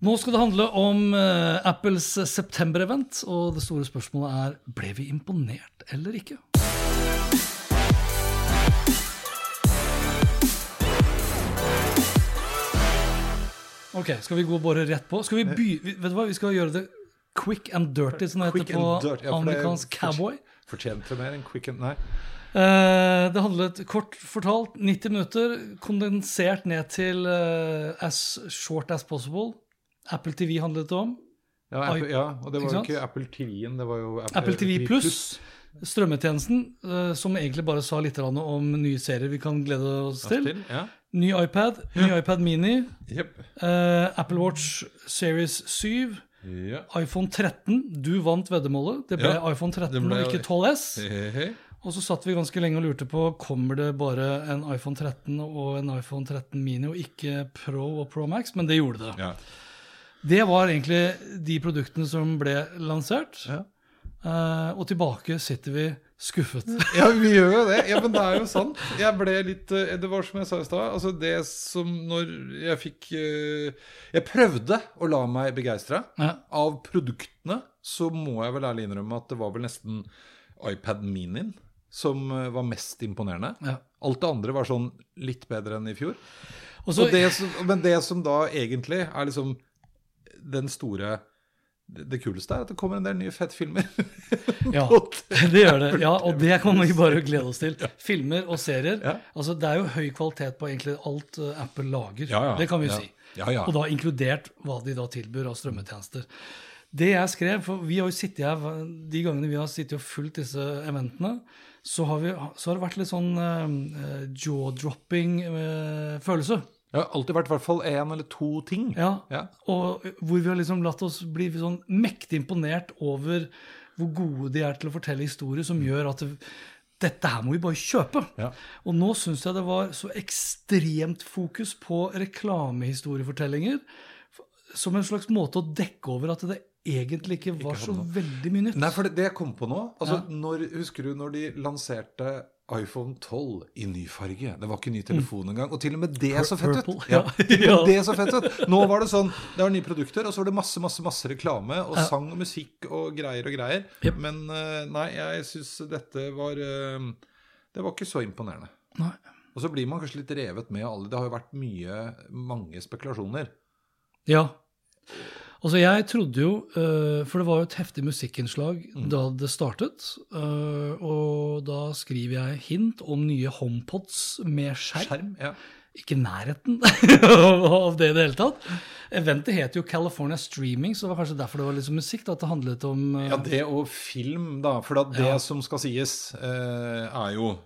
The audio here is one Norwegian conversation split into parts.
Nå skal det handle om uh, Apples september-event, og det store spørsmålet er ble vi imponert eller ikke? Ok, skal vi gå bare rett på? Skal vi by... Vet du hva, vi skal gjøre det quick and dirty, som det heter på ja, for er amerikansk cowboy. Fortjente mer enn quick and Nei. Uh, det handlet kort fortalt 90 minutter, kondensert ned til uh, as short as possible. Apple TV handlet det om. Ja, Apple, ja, og det var jo ikke Apple TV-en, det var jo Apple TV Pluss, strømmetjenesten, eh, som egentlig bare sa litt om nye serier vi kan glede oss til. Til. Ja. Ny iPad, ny iPad Mini, eh, Apple Watch Series 7, Ja. iPhone 13. Du vant veddemålet. Det ble iPhone 13 ble- og ikke 12S. Hei, hei. Og så satt vi ganske lenge og lurte på kommer det bare en iPhone 13 og en iPhone 13 Mini og ikke Pro og Pro Max, men det gjorde det. Det var egentlig de produktene som ble lansert. Ja. Uh, og tilbake sitter vi skuffet. ja, vi gjør jo det. Ja, men det er jo sant. Jeg ble litt uh, Det var som jeg sa i stad. Altså det som når jeg fikk uh, Jeg prøvde å la meg begeistre. Ja. Av produktene så må jeg vel ærlig innrømme at det var vel nesten iPad Minien som var mest imponerende. Ja. Alt det andre var sånn litt bedre enn i fjor. Også, Og det som, men det som da egentlig er liksom den store det, kuleste er at det kommer en del nye fettfilmer. ja, det gjør det. Ja, og det kan vi bare glede oss til. Filmer og serier. Ja. Altså, det er jo høy kvalitet på egentlig alt eh, Apple lager. Ja, ja. Det kan vi Ja. si. Ja, ja. Og da inkludert hva de da tilbyr av strømmetjenester. Det jeg skrev, for vi har jo sittet her, De gangene vi har sittet og fulgt disse eventene, så har, vi, så har det vært litt sånn uh, jaw-dropping-følelse. følelse. Det har alltid vært i hvert fall én eller to ting. Ja, Ja. Og hvor vi har liksom latt oss bli sånn mektig imponert over hvor gode de er til å fortelle historier, som gjør at det, dette her må vi bare kjøpe. Ja. Og nå syns jeg det var så ekstremt fokus på reklamehistoriefortellinger som en slags måte å dekke over at det egentlig ikke var så veldig mye nytt. Nei, for det, det jeg kom på nå altså, når, Husker du når de lanserte iPhone 12 i ny farge? Det var ikke ny telefon engang. Og til og med det så fett ut! Ja, det så fett ut. Nå var det sånn Det var nye produkter, og så var det masse masse, masse reklame og sang og musikk og greier og greier. Men eh, nei, jeg syns dette var eh, Det var ikke så imponerende. Nei. Og så blir man kanskje litt revet med alle. Det har jo vært mye, mange spekulasjoner. Ja. Altså, jeg trodde jo eh, For det var jo et heftig musikkinnslag Mm. da det startet. eh, og da skriver jeg hint om nye HomePods med skjerm. Skjerm. Ja. Ikke nærheten av det i det hele tatt. Eventet het jo California Streaming, så det var kanskje derfor det var liksom musikk. da, At det handlet om eh, Ja, det og film, da. For det Ja. som skal sies, er jo,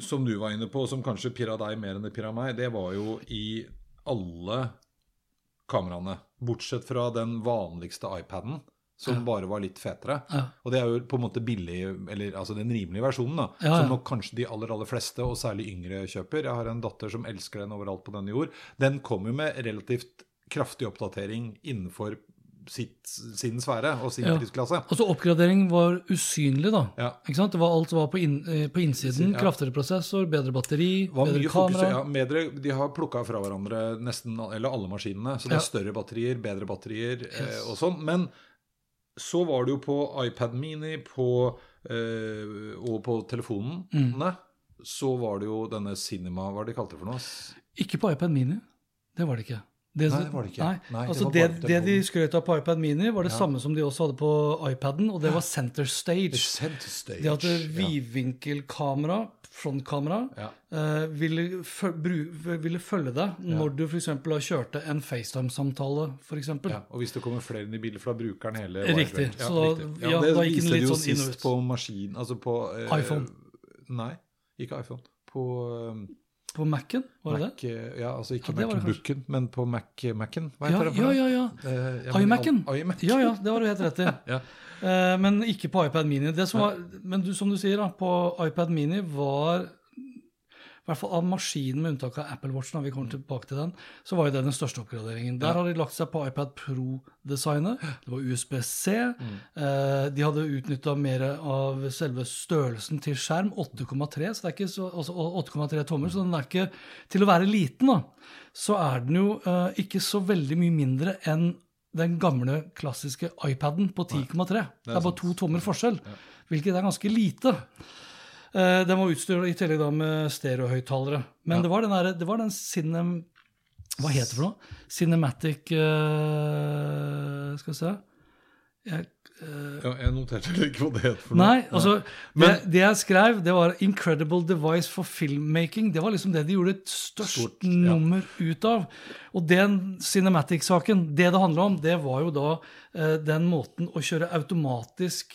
som du var inne på, som kanskje pirra deg mer enn det pirra meg, det var jo i alle kameraene. Bortsett fra den vanligste iPaden, som bare var litt fetere. Ja. Og det er jo på en måte billig, eller altså den rimelige versjonen, da. Ja, ja. Som nok kanskje de aller, aller fleste, og særlig yngre, kjøper. Jeg har en datter som elsker den overalt på denne jord. Den kom jo med relativt kraftig oppdatering innenfor sitt, sin sfære og sin Ja. prisklasse. Altså Oppgradering var usynlig, da. Ja. Ikke sant? Det var Alt var på, inn, eh, på innsiden. Ja. Kraftigere prosessor, bedre batteri, var bedre fokus, kamera. ja, bedre, De har plukka fra hverandre nesten eller alle maskinene. Så det er større batterier, bedre batterier eh, og sånn. Men så var det jo på iPad Mini på, eh, og på telefonene Mm. så var det jo denne Cinema Hva var det de kalte det for noe? Ikke på iPad Mini. Det var det ikke. Det, Nei, det var det ikke. Nei, Nei, det altså var det, det, de skrøt av på iPad Mini, var det Ja. samme som de også hadde på iPaden, og det var center stage. Center stage. De hadde vidvinkelkamera, frontkamera, Ja. eh, ville, ville følge deg når du f.eks. kjørte en FaceTime-samtale, for Ja, og hvis det kommer flere inn i bildet, for da bruker den hele Riktig, Ja, så riktig. ja, det viste de jo sånn sist på maskin, altså på eh, iPhone. Nei, ikke iPhone. På eh, På Mac-en, var det Mac, det? ja, altså ikke Ja, Mac-booken, men på Mac, Mac-en. Hva det? Ja, det? ja, ja. ja. Eh, ja, iMac-en. iMac. Ja, ja, det har du helt rett i. Ja. Eh, men ikke på iPad Mini. Det som var, men du, som du sier, da, på iPad Mini var i hvert fall av maskinen, med unntak av Apple Watch, når vi kommer tilbake til den, så var jo det den største oppgraderingen. Der har de lagt seg på iPad Pro-designet. Det var USB-C. Mm. Eh, de hadde utnytta mer av selve størrelsen til skjerm, 8,3 så det er ikke så, altså 8,3 tommer, så den er ikke Til å være liten, da, så er den jo eh, ikke så veldig mye mindre enn den gamle, klassiske iPaden på 10,3. Det er bare to tommer forskjell, hvilket er ganske lite. Eh, den var utstyrt i tillegg da med stereohøyttalere. Men det var den der, det var den cinem... Hva heter det for noe? Cinematic uh, Skal vi se jeg, Ja, jeg noterte ikke hva det het for noe. Nei, altså Men- det, det jeg skrev, det var 'Incredible Device for Filmmaking'. Det var liksom det de gjorde et størst Stort, ja. nummer ut av. Og den Cinematic-saken, det det handla om, det var jo da uh, den måten å kjøre automatisk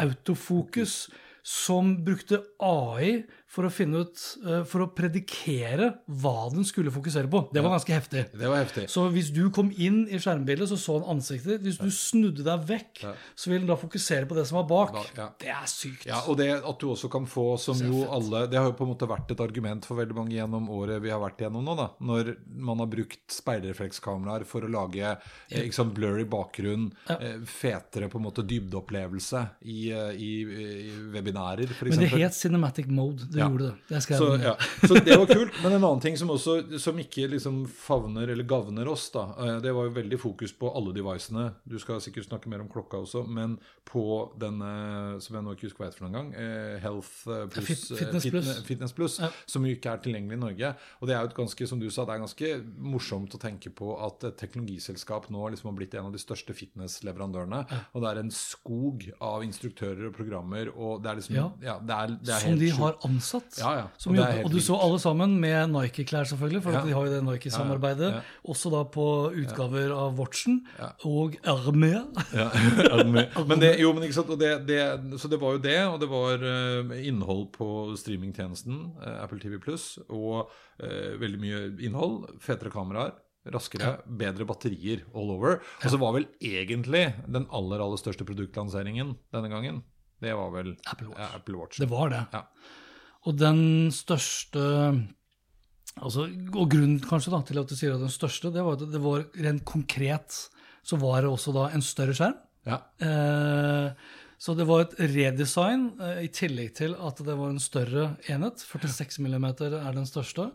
autofokus som brukte AI for å finne ut eh, For å predikere hva den skulle fokusere på. Det var ganske heftig. Det var heftig. Så hvis du kom inn i skjermbildet, så så han ansiktet ditt. Hvis du snudde deg vekk, så ville den da fokusere på det som var bak. Ja. Det er sykt. Ja, og det at du også kan få, som jo alle Det har jo på en måte vært et argument for veldig mange gjennom året vi har vært gjennom nå, da. Når man har brukt speilreflekskameraer for å lage eh, sant, blurry bakgrunn, eh, fetere på en måte dybdeopplevelse i, eh, i, i webinarer, f.eks. Men det het cinematic mode. Det Ja. gjorde det. Det skrev Så, ja. så det var kult. Men en annen ting som også som ikke liksom favner eller gavner oss, da, eh, det var jo veldig fokus på alle devicene. Du skal sikkert snakke mer om klokka også, men på denne som jeg nå ikke husker hva heter for noen gang, eh, Health eh, Plus, Fit- eh, Fitness Plus. Fitness Plus Ja. som jo ikke er tilgjengelig i Norge. Og det er jo et ganske, som du sa, det er ganske morsomt å tenke på at et teknologiselskap nå liksom har blitt en av de største fitnessleverandørene. Og det er en skog av instruktører og programmer, og det er liksom Ja. det er, det er helt sjukt. Har. Ja, ja. Og helt og du så alle sammen med Nike-klær, selvfølgelig, for Ja. de har jo det Nike-samarbeidet. Også da på utgaver av Watchen og. Ja, men det, jo, men ikke sant, og det, det, Så det var jo det, og det var uh, innhold på streamingtjenesten uh, Apple TV Pluss, og uh, veldig mye innhold. Fetere kameraer, raskere, bedre batterier all over. Og så var vel egentlig den aller, aller største produktlanseringen denne gangen, det var vel Apple Watch. Apple Watch. Det var det. Ja. Og den største altså, Og grunnen kanskje da, til at du sier at den største, det var at det var rent konkret så var det også da en større skjerm. Ja. Eh, så det var et redesign, eh, i tillegg til at det var en større enhet. 46 mm er den største.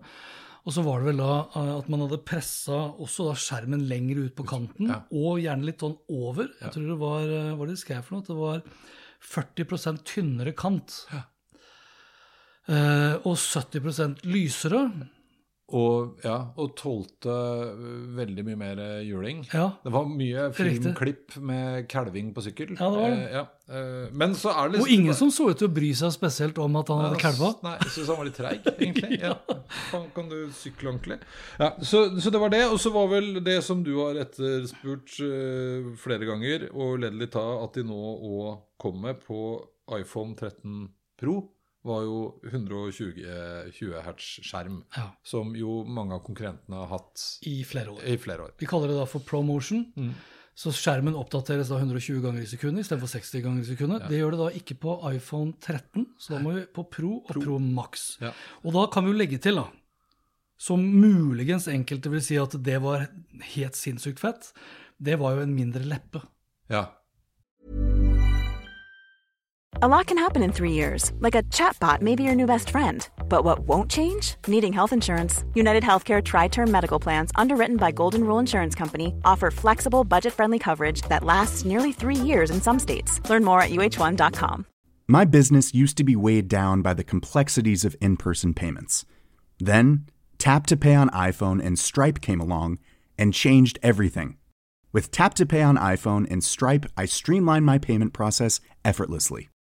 Og så var det vel da eh, at man hadde pressa også da skjermen lenger ut på kanten, Ja. og gjerne litt sånn over. Jeg tror det var eh, Hva var det de skrev for noe? At det var 40% tynnere kant. Eh, og 70% lysere. Og, ja, og tålte veldig mye mer juling. Ja. Det var mye filmklipp med kalving på sykkel. Ja, det var det. Eh, ja. eh, Men så er det Og ingen som så ut til å bry seg spesielt om at han hadde kalva. Nei, jeg syns han var litt treig, egentlig. ja. kan, kan du sykle ordentlig? Ja, så, så det var det. Og så var vel det som du har etterspurt uh, flere ganger, og ledelig ta at de nå òg kommer på iPhone 13 Pro, var jo 120 Hz skjerm. Ja. Som jo mange av konkurrentene har hatt I flere år. i flere år. Vi kaller det da for promotion. Mm. Så skjermen oppdateres da 120 ganger i sekundet istedenfor 60 ganger i sekundet. Det gjør det da ikke på iPhone 13, så da må vi på Pro og Pro, Max. Ja. Og da kan vi jo legge til, da, som muligens enkelte vil si at det var helt sinnssykt fett, det var jo en mindre leppe. Ja. A lot can happen in three years, like a chatbot may be your new best friend. But what won't change? Needing health insurance. United Healthcare Tri Term Medical Plans, underwritten by Golden Rule Insurance Company, offer flexible, budget friendly coverage that lasts nearly three years in some states. Learn more at uh1.com. My business used to be weighed down by the complexities of in person payments. Then, Tap to Pay on iPhone and Stripe came along and changed everything. With Tap to Pay on iPhone and Stripe, I streamlined my payment process effortlessly.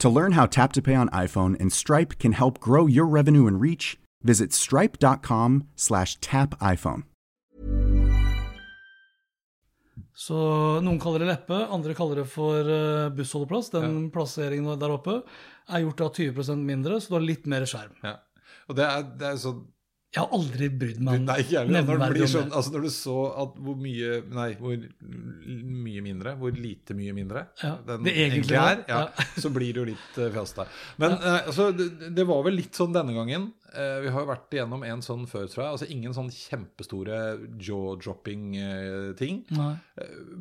To learn how Tap to Pay on iPhone and Stripe can help grow your revenue and reach, visit stripe.com slash tap iPhone. Så noen kaller det leppe, andre kaller det for uh, bussholdeplass. Den plasseringen der oppe er gjort av 20 mindre, så du har litt mer skjerm. Ja. Og det er, det er sånn Jeg har aldri brydd meg det nevneverdig om sånn, altså når du så at hvor mye Nei, hvor mye mindre, hvor lite mye mindre Ja, den det egentlig er, ja, ja, så blir det jo litt uh, fjas der. Men eh, altså, det, det var vel litt sånn denne gangen. Uh, vi har jo vært igjennom en sånn før, tror jeg. Altså Ingen sånn kjempestore jaw-dropping-ting.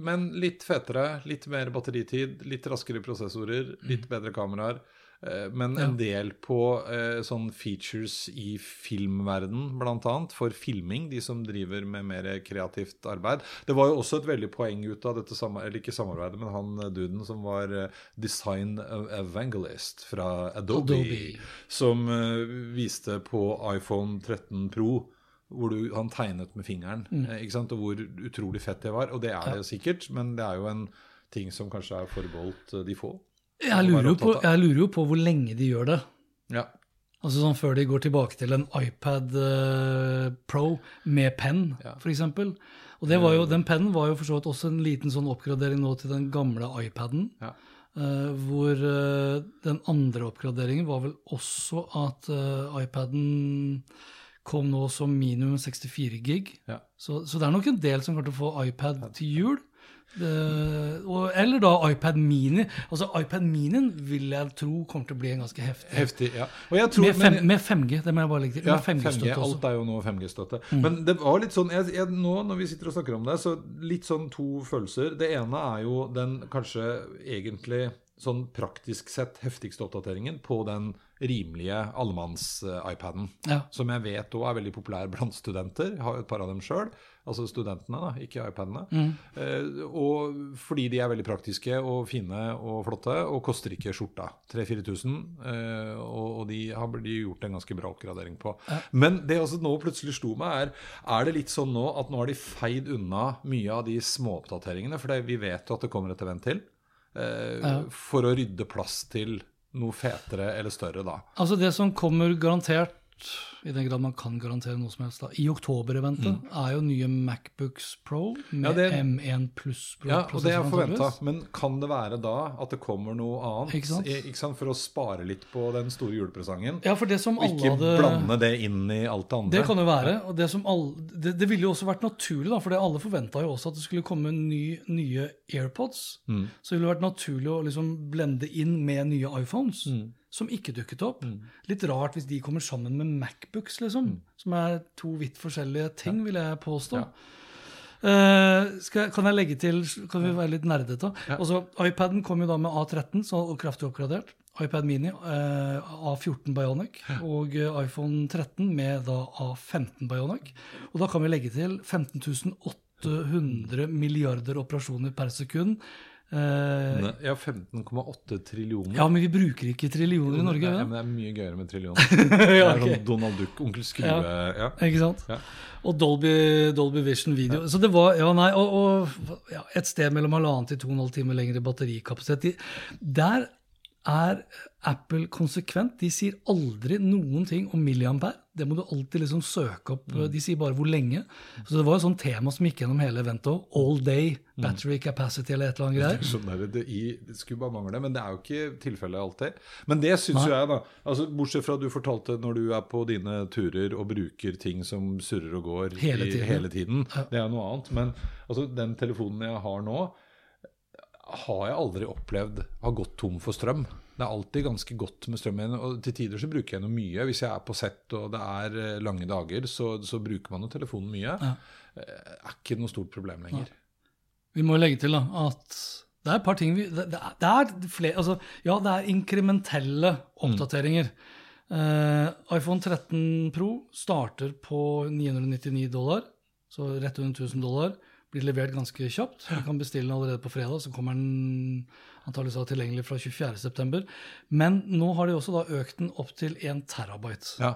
Men litt fetere, litt mer batteritid, litt raskere prosessorer, litt bedre kameraer. Eh, Men en del på eh, sånn features i filmverden, annet, for filming, de som driver med mer kreativt arbeid. Det var jo også et veldig poeng ut av dette samarbeidet, eller ikke samarbeidet, men han eh, duden som var design evangelist fra Adobe, Adobe. som viste på iPhone 13 Pro hvor du, han tegnet med fingeren, Mm. og hvor utrolig fett det var. Og det er det sikkert, men det er jo en ting som kanskje er forbeholdt eh, de få. Jeg lurer, jo på, jeg lurer jo på hvor lenge de gjør det. Ja. Altså sånn Før de går tilbake til en iPad uh, Pro med penn, Ja. f.eks. Og det var jo, den pennen var jo for så vidt også en liten sånn oppgradering nå til den gamle iPaden. Ja. Uh, hvor uh, den andre oppgraderingen var vel også at eh, iPaden kom nå som minimum 64 gig. Ja. Så, så det er nok en del som kommer til å få iPad til jul. Det, eller da iPad Mini. Altså iPad Minien vil jeg tro kommer til å bli en ganske heftig. Heftig, ja. Og jeg tror, Med, fem, men- med 5G, det må jeg bare legge til. Ja, med 5G-støtte 5G, også. alt er jo nå 5G-støtte. Mm. Men det var litt sånn jeg, jeg, Nå når vi sitter og snakker om det, så litt sånn to følelser. Det ene er jo den kanskje egentlig sånn praktisk sett heftigste oppdateringen på den rimelige allemanns-iPaden. Ja. Som jeg vet òg er veldig populær blant studenter. Jeg har et par av dem sjøl. Altså studentene, da, ikke iPadene. Mm. Eh, og fordi de er veldig praktiske og fine og flotte, og koster ikke skjorta. 3000-4000. Eh, og, og de har de gjort en ganske bra oppgradering på. Men det også nå plutselig slo meg, er er det litt sånn nå at nå har de feid unna mye av de småoppdateringene? For det, vi vet jo at det kommer et event til. Eh, Ja. For å rydde plass til noe fetere eller større, da. Altså Det som kommer garantert, i den grad man kan garantere noe som helst, da, i oktober-eventet, er jo nye Macbooks Pro med Mm. Ja, det- M1 pluss Ja, og det er forventa. Men kan det være da at det kommer noe annet? Ikke sant? I- ikke sant? For å spare litt på den store julepresangen? Ja, for det som alle ikke hadde blande det inn i alt det andre? Det kan jo være. og Det, som alle, det, det ville jo også vært naturlig, da, for det alle forventa jo også at det skulle komme ny, nye AirPods. Mm. Så det ville vært naturlig å liksom blende inn med nye iPhones, Mm. som ikke dukket opp. Litt rart hvis de kommer sammen med Macbooks, liksom. Mm. Som er to vidt forskjellige ting, vil jeg påstå. Uh, skal, kan jeg legge til Kan vi være litt nerdete? Altså, iPaden kom jo da med A13, så og kraftig oppgradert. iPad Mini uh, A14 Bionic og uh, iPhone 13 med da A15 Bionic. Og da kan vi legge til 15 800 milliarder operasjoner per sekund. Eh, Ja, 15,8 trillioner. ja, men vi bruker ikke trillioner i Norge. Ja, Ja, men det er mye gøyere med trillioner. Det ja, er ok. sånn Donald Duck, Onkel Skrue ja. Ikke sant? Ja. Og Dolby, Dolby Vision video. Så det var, ja nei, og, og ja, et sted mellom halvannen til to og en halv time lengre batterikapasitet. De, der er Apple konsekvent. De sier aldri noen ting om milliampere. Det må du alltid liksom søke opp. De sier bare hvor lenge. Så det var jo sånn tema som gikk gjennom hele eventet òg. All day battery capacity eller et eller annet greier. Sånn der, det, i, det skulle bare mangle, men det er jo ikke tilfellet alltid. Men det syns jo jeg, da. Altså, bortsett fra at du fortalte når du er på dine turer og bruker ting som surrer og går Hele i, tiden. hele tiden. Det er noe annet. Men altså, den telefonen jeg har nå har jeg aldri opplevd har gått tom for strøm. Det er alltid ganske godt med strøm igjen. Og til tider så bruker jeg noe mye. Hvis jeg er på sett og det er eh, lange dager, så, så bruker man jo telefonen mye. Ja. Eh, er ikke noe stort problem lenger. Vi må legge til da, at det er et par ting vi, det, det er, det er flere, altså, Ja, det er inkrementelle oppdateringer. Eh, iPhone 13 Pro starter på 999 dollar, så rett under 1000 dollar. Blir levert ganske kjapt. Du kan bestille den allerede på fredag, så kommer den antakeligvis tilgjengelig fra 24.9. Men nå har de også da økt den opp til 1 terabyte. Ja.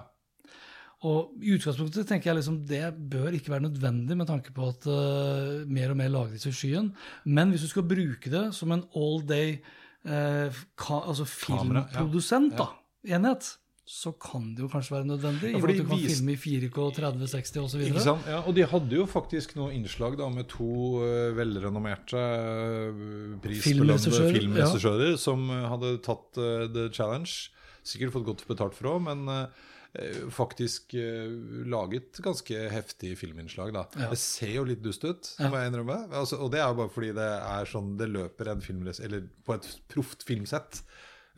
Og i utgangspunktet tenker jeg liksom det bør ikke være nødvendig med tanke på at uh, mer og mer lagres i skyen. Men hvis du skal bruke det som en all day uh, altså ja. filmprodusent, Ja. da, enhet, så kan det jo kanskje være nødvendig. Ja, i og med at du kan vis- filme i 4K, 30, 60 osv. Ikke sant? Ja, og de hadde jo faktisk noe innslag da med to uh, velrenommerte uh, Filmregissører, ja. som uh, hadde tatt uh, The Challenge. Sikkert fått godt betalt for òg, men faktisk laget ganske heftig filminnslag. da. Ja. Det ser jo litt dust ut, må jeg innrømme. Altså, og det er jo bare fordi det er sånn det løper en. Eller på et proft filmsett.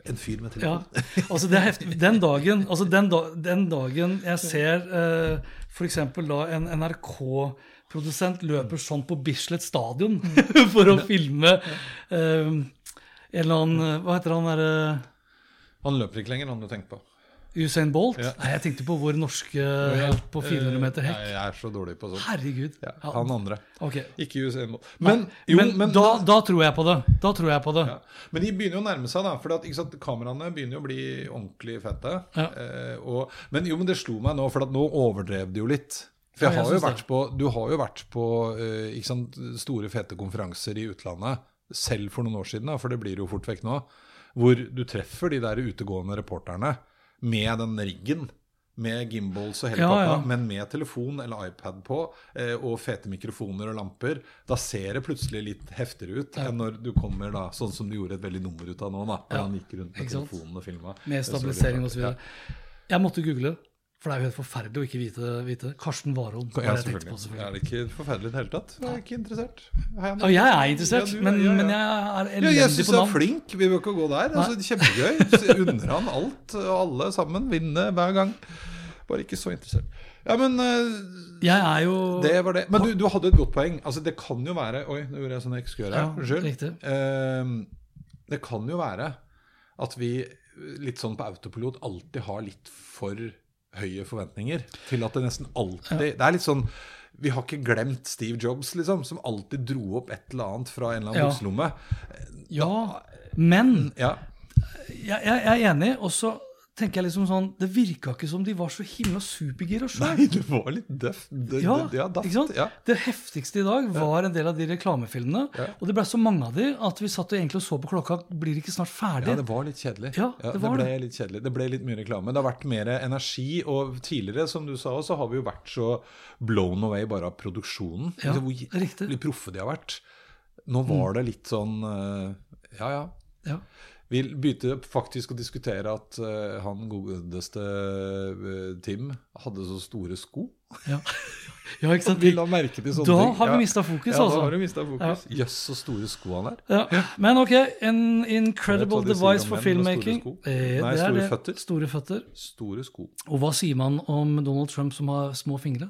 En fyr med Ja, altså det er heftig. Den dagen, altså den, da, den dagen jeg ser eh, f.eks. da en NRK-produsent løper sånn på Bislett stadion for å filme eh, en eller annen Hva heter han derre Han løper ikke lenger, han du tenker på. Usain Bolt? Ja. Nei, jeg tenkte på vår norske helt på 400 meter hekk. Nei, Jeg er så dårlig på sånt. Herregud. Ja, han andre. ok. Ikke Usain Bolt. Men, Men, jo, men, men, da, da tror jeg på det. Da tror jeg på det. ja. men de begynner jo å nærme seg, da. For at, sant, kameraene begynner jo å bli ordentlig fette. Ja. Eh, og, men jo, men det slo meg nå, for nå overdrev de jo litt. For jeg har jo vært på, du har jo vært på eh, ikke sant, store, fete konferanser i utlandet, selv for noen år siden, da, for det blir jo fort vekk nå, hvor du treffer de der utegående reporterne med den riggen. Med gimbals og hele Ja, ja. men med telefon eller iPad på, eh, og fete mikrofoner og lamper. Da ser det plutselig litt heftigere ut enn når du kommer da, sånn som du gjorde et veldig nummer ut av nå. da, Ja, Han gikk rundt med telefonen og filma. Med stabilisering osv. Jeg måtte google, for det er jo helt forferdelig å ikke vite, vite. Karsten Warholm. var Ja, jeg selvfølgelig. på, selvfølgelig. Er det ikke forferdelig i det hele tatt? Jeg er ikke interessert. Hei, Ja, jeg er interessert, Ja, du- men, ja, ja. men jeg er Ja, jeg elendig syns på du er flink. Vi bør ikke gå der. Altså, kjempegøy. Jeg Unner han alt og alle sammen. Vinne hver gang. Bare ikke så interessert. Ja, men eh, Jeg er jo det var det. Men du, du hadde et godt poeng. Altså, det kan jo være Oi, nå gjorde jeg sånn jeg ikke skulle gjøre. Ja, Unnskyld. Eh, det kan jo være at vi litt sånn på autopilot alltid har litt for høye forventninger. Til at det nesten alltid Det er litt sånn vi har ikke glemt Steve Jobs, liksom, som alltid dro opp et eller annet fra en eller annen Ja. bukselomme. Ja, men Ja, jeg, jeg er enig, og så tenker jeg liksom sånn Det virka ikke som de var så himla supergira sjøl. Nei, det var litt døff. Ja, ja, daft. ikke sant? Ja. Det heftigste i dag var en del av de reklamefilmene. Ja. Og det ble så mange av de at vi satt og egentlig så på klokka. Blir det ikke snart ferdig? Ja, det var litt kjedelig. Ja, det var ble det. litt kjedelig. Det ble litt mye reklame. Det har vært mer energi. Og tidligere, som du sa, så har vi jo vært så blown away bare av produksjonen. Ja, Liksom hvor riktig. Hvor proffe de har vært. Nå var det litt sånn eh, Ja, ja. Ja. Vi begynte faktisk å diskutere at uh, han godeste uh, Tim hadde så store sko. Ja. ja, ikke sant? Vi la merke til sånne Da ting. har vi Ja. mistet fokus, ja, altså. Da har vi mistet fokus. Jøss, så store sko han er. Ja. Men ok, en incredible device for menn med store filmmaking. Eh, Nei, det er store det. føtter. Store føtter. Store sko. Og hva sier man om Donald Trump som har små fingre?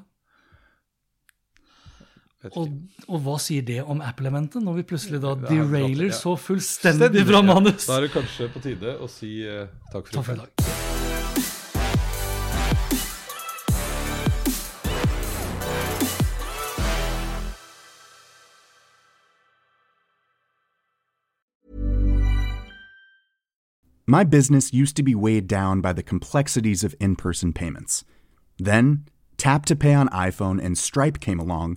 Og, og hva sier det om Apple-elementet, når vi plutselig da er derailer så fullstendig fra Ja. manus? Da er det kanskje på tide å si uh, takk for, Takk for i dag. My business used to be weighed down by the complexities of in person payments. Then, Tap to Pay on iPhone and Stripe came along